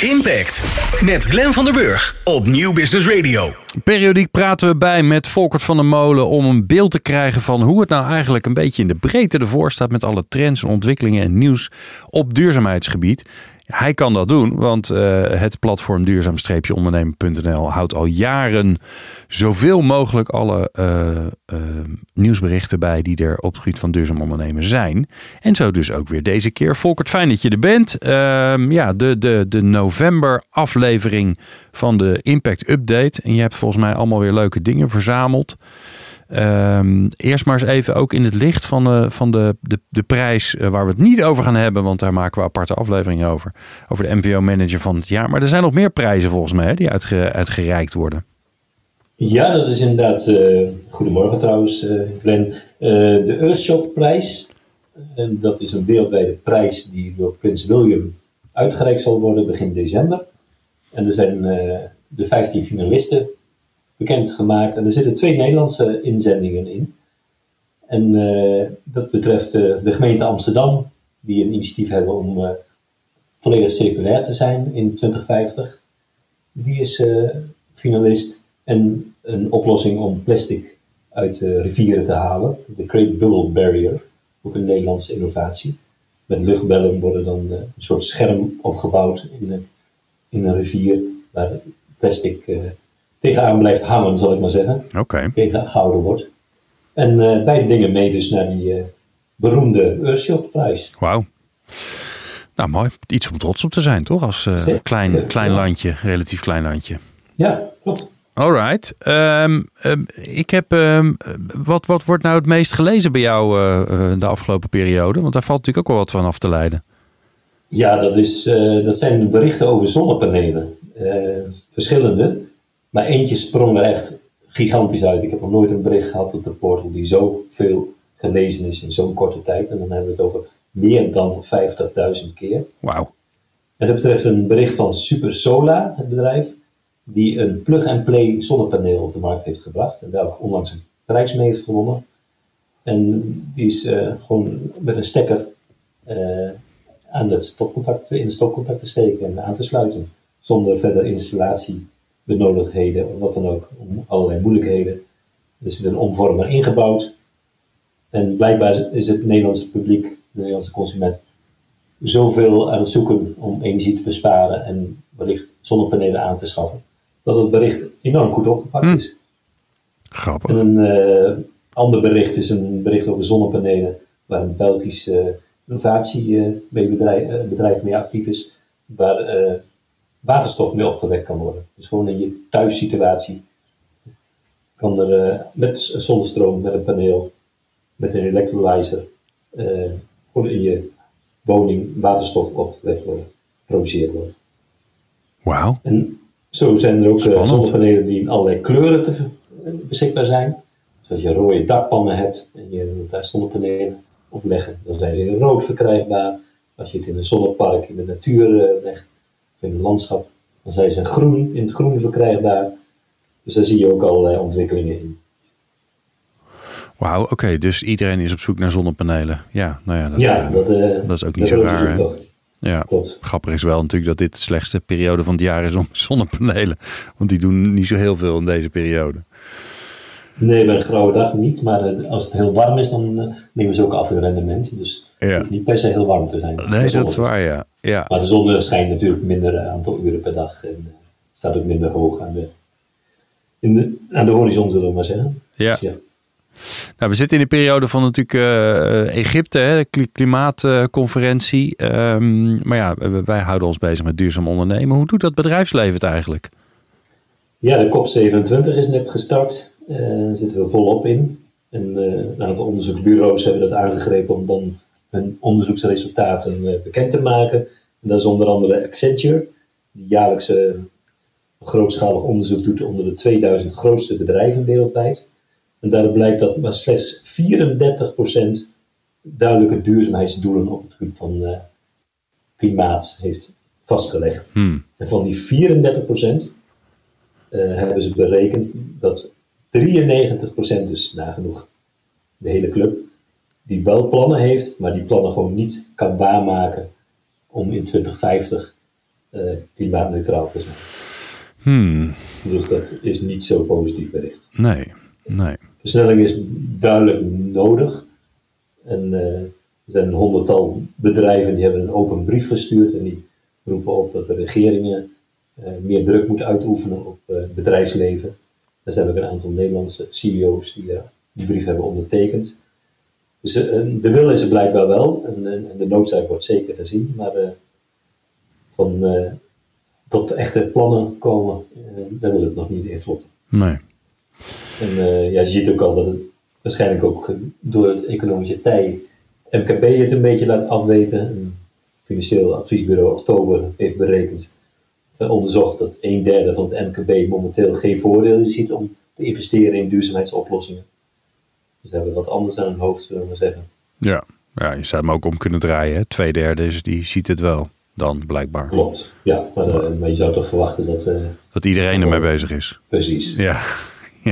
Impact met Glenn van der Burg op Nieuw Business Radio. Periodiek praten we bij met Volkert van der Molen om een beeld te krijgen van hoe het nou eigenlijk een beetje in de breedte ervoor staat met alle trends en ontwikkelingen en nieuws op duurzaamheidsgebied. Hij kan dat doen, want uh, het platform duurzaam-ondernemen.nl houdt al jaren zoveel mogelijk alle uh, uh, nieuwsberichten bij die er op het gebied van duurzaam ondernemen zijn. En zo dus ook weer deze keer. Volkert, fijn dat je er bent. Ehm, ja, de, de, de november aflevering van de Impact Update. En je hebt volgens mij allemaal weer leuke dingen verzameld. Um, eerst maar eens even ook in het licht van, van de, de, de prijs uh, waar we het niet over gaan hebben, want daar maken we aparte afleveringen over. Over de MVO Manager van het jaar. Maar er zijn nog meer prijzen volgens mij hè, die uitge, uitgereikt worden. Ja, dat is inderdaad. Uh, goedemorgen trouwens, uh, Glenn. de Earthshop prijs. dat is een wereldwijde prijs die door Prins William uitgereikt zal worden begin december. En er zijn de 15 finalisten bekendgemaakt. En er zitten twee Nederlandse inzendingen in. En uh, dat betreft uh, de gemeente Amsterdam, die een initiatief hebben om uh, volledig circulair te zijn in 2050. Die is finalist. En een oplossing om plastic uit rivieren te halen, de Great Bubble Barrier, ook een Nederlandse innovatie. Met luchtbellen worden dan een soort scherm opgebouwd in, een, in een rivier waar plastic tegenaan blijft hangen, zal ik maar zeggen. Oké. Tegen gouden wordt. En uh, beide dingen mee dus naar die uh, beroemde Earthshot-prijs. Wauw. Nou, mooi. Iets om trots op te zijn, toch? Als uh, klein, klein landje, relatief klein landje. Ja, klopt. Alright. Um, um, ik heb, um, wat, wat wordt nou het meest gelezen bij jou de afgelopen periode? Want daar valt natuurlijk ook wel wat van af te leiden. Ja, dat, is, dat zijn berichten over zonnepanelen. verschillende. Maar eentje sprong er echt gigantisch uit. Ik heb nog nooit een bericht gehad op de portal die zo veel gelezen is in zo'n korte tijd. En dan hebben we het over meer dan 50.000 keer. Wauw. En dat betreft een bericht van Super Solar, het bedrijf, die een plug-and-play zonnepaneel op de markt heeft gebracht. En welke onlangs een prijs mee heeft gewonnen. En die is uh, gewoon met een stekker uh, aan het stopcontact, in het stopcontact te steken en aan te sluiten. Zonder verder installatie benodigdheden of wat dan ook, om allerlei moeilijkheden. Er zit een omvormer ingebouwd. En blijkbaar is het Nederlandse publiek, de Nederlandse consument, zoveel aan het zoeken om energie te besparen en wellicht zonnepanelen aan te schaffen, dat het bericht enorm goed opgepakt hm. is. Grappig. En een uh, ander bericht is een bericht over zonnepanelen, waar een Belgisch uh, innovatiebedrijf uh, bedrijf mee actief is, waar waterstof mee opgewekt kan worden. Dus gewoon in je thuissituatie kan er uh, met zonnestroom, met een paneel, met een electrolyzer, uh, gewoon in je woning waterstof opgewekt worden, geproduceerd worden. Wauw. En zo zijn er ook uh, zonnepanelen die in allerlei kleuren te, beschikbaar zijn. Dus als je rode dakpannen hebt en je wilt daar zonnepanelen op leggen, dan zijn ze in rood verkrijgbaar. Als je het in een zonnepark in de natuur legt, in het landschap, dan zijn ze groen, in het groen verkrijgbaar. Dus daar zie je ook allerlei ontwikkelingen in. Wauw, oké, dus iedereen is op zoek naar zonnepanelen. Ja, nou ja, dat, ja, uh, dat, uh, dat is ook niet zo raar. Ja, Klopt. grappig is wel natuurlijk dat dit de slechtste periode van het jaar is om zonnepanelen. Want die doen niet zo heel veel in deze periode. Nee, bij een grauwe dag niet. Maar eh, als het heel warm is, dan nemen ze ook af hun rendement. Dus het hoeft niet per se heel warm te zijn. Nee, dat is waar, ja. ja. Maar de zon schijnt natuurlijk minder aantal uren per dag. En staat ook minder hoog aan de, in de, aan de horizon, zullen we maar zeggen. Ja. Dus ja. Nou, we zitten in de periode van natuurlijk uh, Egypte, hè, de klimaatconferentie. Uh, um, maar ja, wij houden ons bezig met duurzaam ondernemen. Hoe doet dat bedrijfsleven het eigenlijk? Ja, de COP27 is net gestart. Daar uh, zitten we volop in. En een aantal onderzoeksbureaus hebben dat aangegrepen om dan hun onderzoeksresultaten bekend te maken. En dat is onder andere Accenture, die jaarlijks een grootschalig onderzoek doet onder de 2000 grootste bedrijven wereldwijd. En daaruit blijkt dat maar slechts 34% duidelijke duurzaamheidsdoelen op het gebied van uh, klimaat heeft vastgelegd. Hmm. En van die 34% uh, hebben ze berekend dat 93% dus nagenoeg de hele club, die wel plannen heeft, maar die plannen gewoon niet kan waarmaken om in 2050 klimaatneutraal te zijn. Hmm, Dus dat is niet zo positief bericht. nee, nee. Versnelling is duidelijk nodig. En eh, er zijn een honderdtal bedrijven die hebben een open brief gestuurd en die roepen op dat de regeringen eh, meer druk moeten uitoefenen op eh, bedrijfsleven. Er zijn ook een aantal Nederlandse CEO's die eh, die brief hebben ondertekend. Dus eh, de wil is er blijkbaar wel en, en de noodzaak wordt zeker gezien, maar eh, van eh, tot echte plannen komen, eh, daar wil het nog niet in vlotten. Nee. En eh, ja, je ziet ook al dat het waarschijnlijk ook eh, door het economische tij MKB het een beetje laat afweten. Een financieel adviesbureau Oktober heeft berekend, eh, onderzocht dat een derde van het MKB momenteel geen voordeel ziet om te investeren in duurzaamheidsoplossingen. Dus hebben wat anders aan hun hoofd, zullen we maar zeggen. Ja. ja, je zou hem ook om kunnen draaien. Hè? Twee derde is, die ziet het wel dan, blijkbaar. Klopt, ja, maar, eh, maar je zou toch verwachten dat, eh, Dat iedereen ermee bezig is. precies. Ja,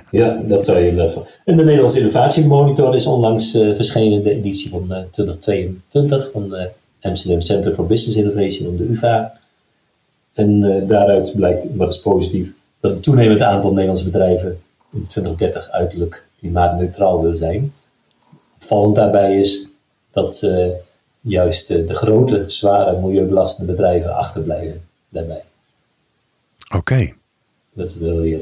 Ja, dat zou je inderdaad van. En de Nederlandse Innovatiemonitor is onlangs eh, verschenen, de editie van eh, 2022 van de Amsterdam Center for Business Innovation om de UvA. En eh, daaruit blijkt, wat is positief, dat een toenemend aantal Nederlandse bedrijven in 2030 uiterlijk klimaatneutraal wil zijn. Vallend daarbij is dat eh, juist eh, de grote, zware, milieubelastende bedrijven achterblijven daarbij. oké. Dat is wel weer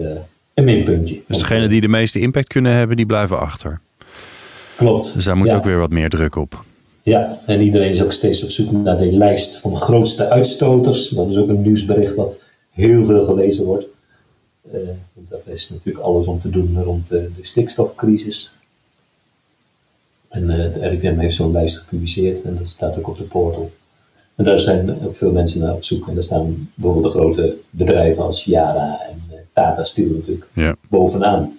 een minpuntje. Dus degene die de meeste impact kunnen hebben, die blijven achter. Klopt. Dus daar moet Ja. ook weer wat meer druk op. Ja, en iedereen is ook steeds op zoek naar de lijst van de grootste uitstoters. Dat is ook een nieuwsbericht wat heel veel gelezen wordt. Want dat is natuurlijk alles om te doen rond eh, de stikstofcrisis. En eh, het RIVM heeft zo'n lijst gepubliceerd en dat staat ook op de portal. En daar zijn ook veel mensen naar op zoek. En daar staan bijvoorbeeld de grote bedrijven als Yara en Tata Steel natuurlijk Ja. bovenaan.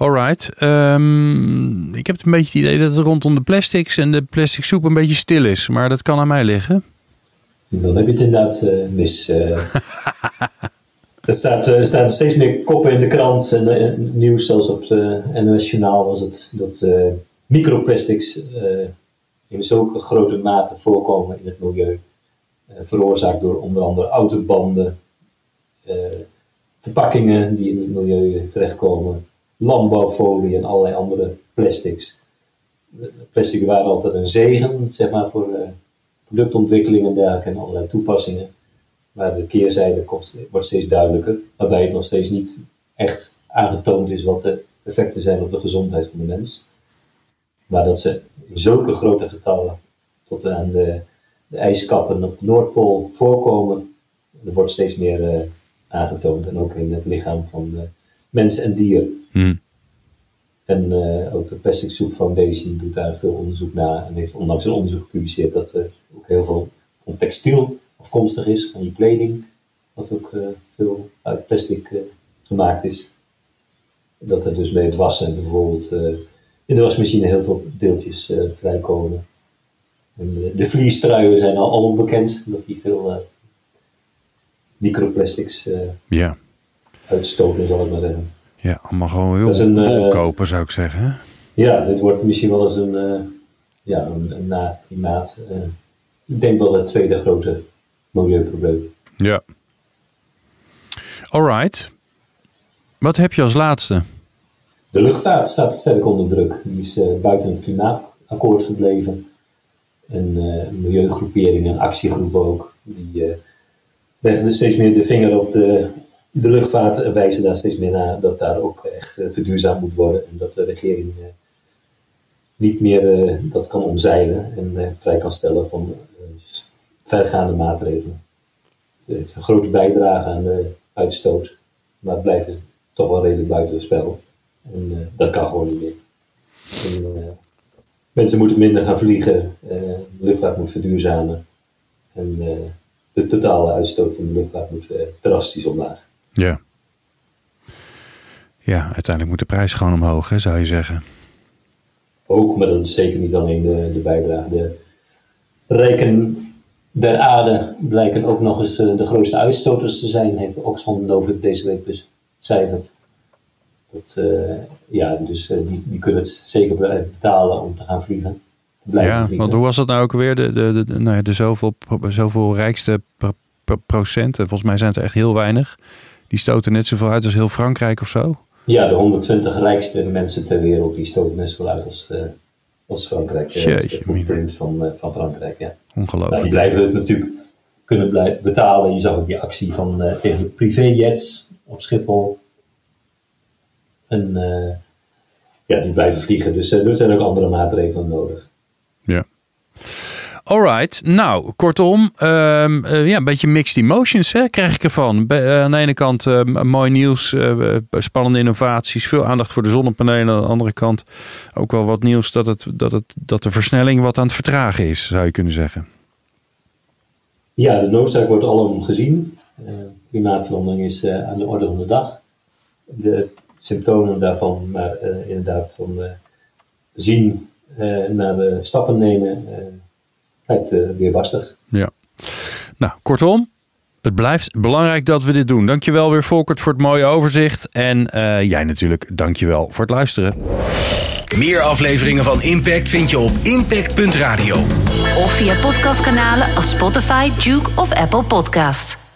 Alright. Ehm, ik heb een beetje het idee dat het rondom de plastics en de plastic soep een beetje stil is. Maar dat kan aan mij liggen. Dan heb je het inderdaad eh, mis. eh. er staat, eh, steeds meer koppen in de krant en nieuws, zelfs op de NOS was het, dat microplastics in zulke grote mate voorkomen in het milieu. Veroorzaakt door onder andere autobanden, verpakkingen die in het milieu terechtkomen, landbouwfolie en allerlei andere plastics. De Plastic waren altijd een zegen, zeg maar, voor eh, productontwikkeling en dergelijke en allerlei toepassingen. Maar de keerzijde wordt steeds duidelijker, waarbij het nog steeds niet echt aangetoond is wat de effecten zijn op de gezondheid van de mens. Maar dat ze in zulke grote getallen tot aan de, de ijskappen op de Noordpool voorkomen, er wordt steeds meer eh, aangetoond. En ook in het lichaam van eh, mens en dier. Hm. En eh, ook de Plastic Soup Foundation doet daar veel onderzoek naar en heeft onlangs een onderzoek gepubliceerd dat er ook heel veel van textiel afkomstig is, van je kleding, wat ook eh, veel uit plastic eh, gemaakt is. Dat er dus bij het wassen bijvoorbeeld eh, in de wasmachine heel veel deeltjes eh, vrijkomen. En de, de vliestruien zijn al, al onbekend, dat die veel eh, microplastics eh, Ja. Uitstoten, zal ik maar zeggen. Ja, allemaal gewoon heel een, eh, kopen zou ik zeggen. Ja, dit wordt misschien wel eens een, eh, ja, een, een na klimaat. eh, ik denk wel het tweede grote milieuprobleem. Ja. Alright. Wat heb je als laatste? De luchtvaart staat sterk onder druk. Die is buiten het klimaatakkoord gebleven. En eh, milieugroeperingen en actiegroepen ook. Die eh, leggen dus steeds meer de vinger op de, de luchtvaart en wijzen daar steeds meer naar dat daar ook echt eh, verduurzaamd moet worden. En dat de regering eh, niet meer eh, dat kan omzeilen en vrij kan stellen van vergaande maatregelen. Het heeft een grote bijdrage aan de uitstoot, maar het blijft toch wel redelijk buiten het spel. En dat kan gewoon niet meer. En, mensen moeten minder gaan vliegen, de luchtvaart moet verduurzamen. En de totale uitstoot van de luchtvaart moet drastisch omlaag. Ja. Ja, uiteindelijk moet de prijs gewoon omhoog, hè, zou je zeggen. Ook, maar dat is zeker niet alleen de, de bijdrage. De rijken der aarde blijken ook nog eens eh, de grootste uitstoters te zijn, heeft Oxfam Novib deze week becijferd. Dat, eh, ja, dus eh, die, die kunnen het zeker blijven betalen om te gaan vliegen. blijven Ja, vliegen. want hoe was dat nou ook weer? De, de, de, de- nou ja, de zoveel, zoveel rijkste pro- pro- procenten, volgens mij zijn het er echt heel weinig. Die stoten net zoveel uit als heel Frankrijk of zo. Ja, de 120 rijkste mensen ter wereld die stoten net zoveel uit als, eh, als Frankrijk. eh, Jeetje, de footprint van, eh, van Frankrijk, ja. Nou, die Ongelooflijk. blijven het natuurlijk kunnen blijven betalen. Je zag ook die actie van, eh, tegen de privéjets op Schiphol. En eh, ja, die blijven vliegen. Dus eh, er zijn ook andere maatregelen nodig. Alright, nou, kortom, ehm, eh, ja, een beetje mixed emotions hè, krijg ik ervan. Eh, aan de ene kant eh, mooi nieuws, spannende innovaties, veel aandacht voor de zonnepanelen. Aan de andere kant ook wel wat nieuws dat, het, dat, het, dat de versnelling wat aan het vertragen is, zou je kunnen zeggen. Ja, de noodzaak wordt alom gezien. Klimaatverandering is aan de orde van de dag. De symptomen daarvan, maar inderdaad van zien naar de stappen nemen, lijkt eh, weer bastig. Ja. Nou, kortom, het blijft belangrijk dat we dit doen. Dankjewel weer Volkert voor het mooie overzicht. En eh, jij natuurlijk, dankjewel voor het luisteren. Meer afleveringen van Impact vind je op impact.radio. Of via podcastkanalen als Spotify, Duke of Apple Podcast.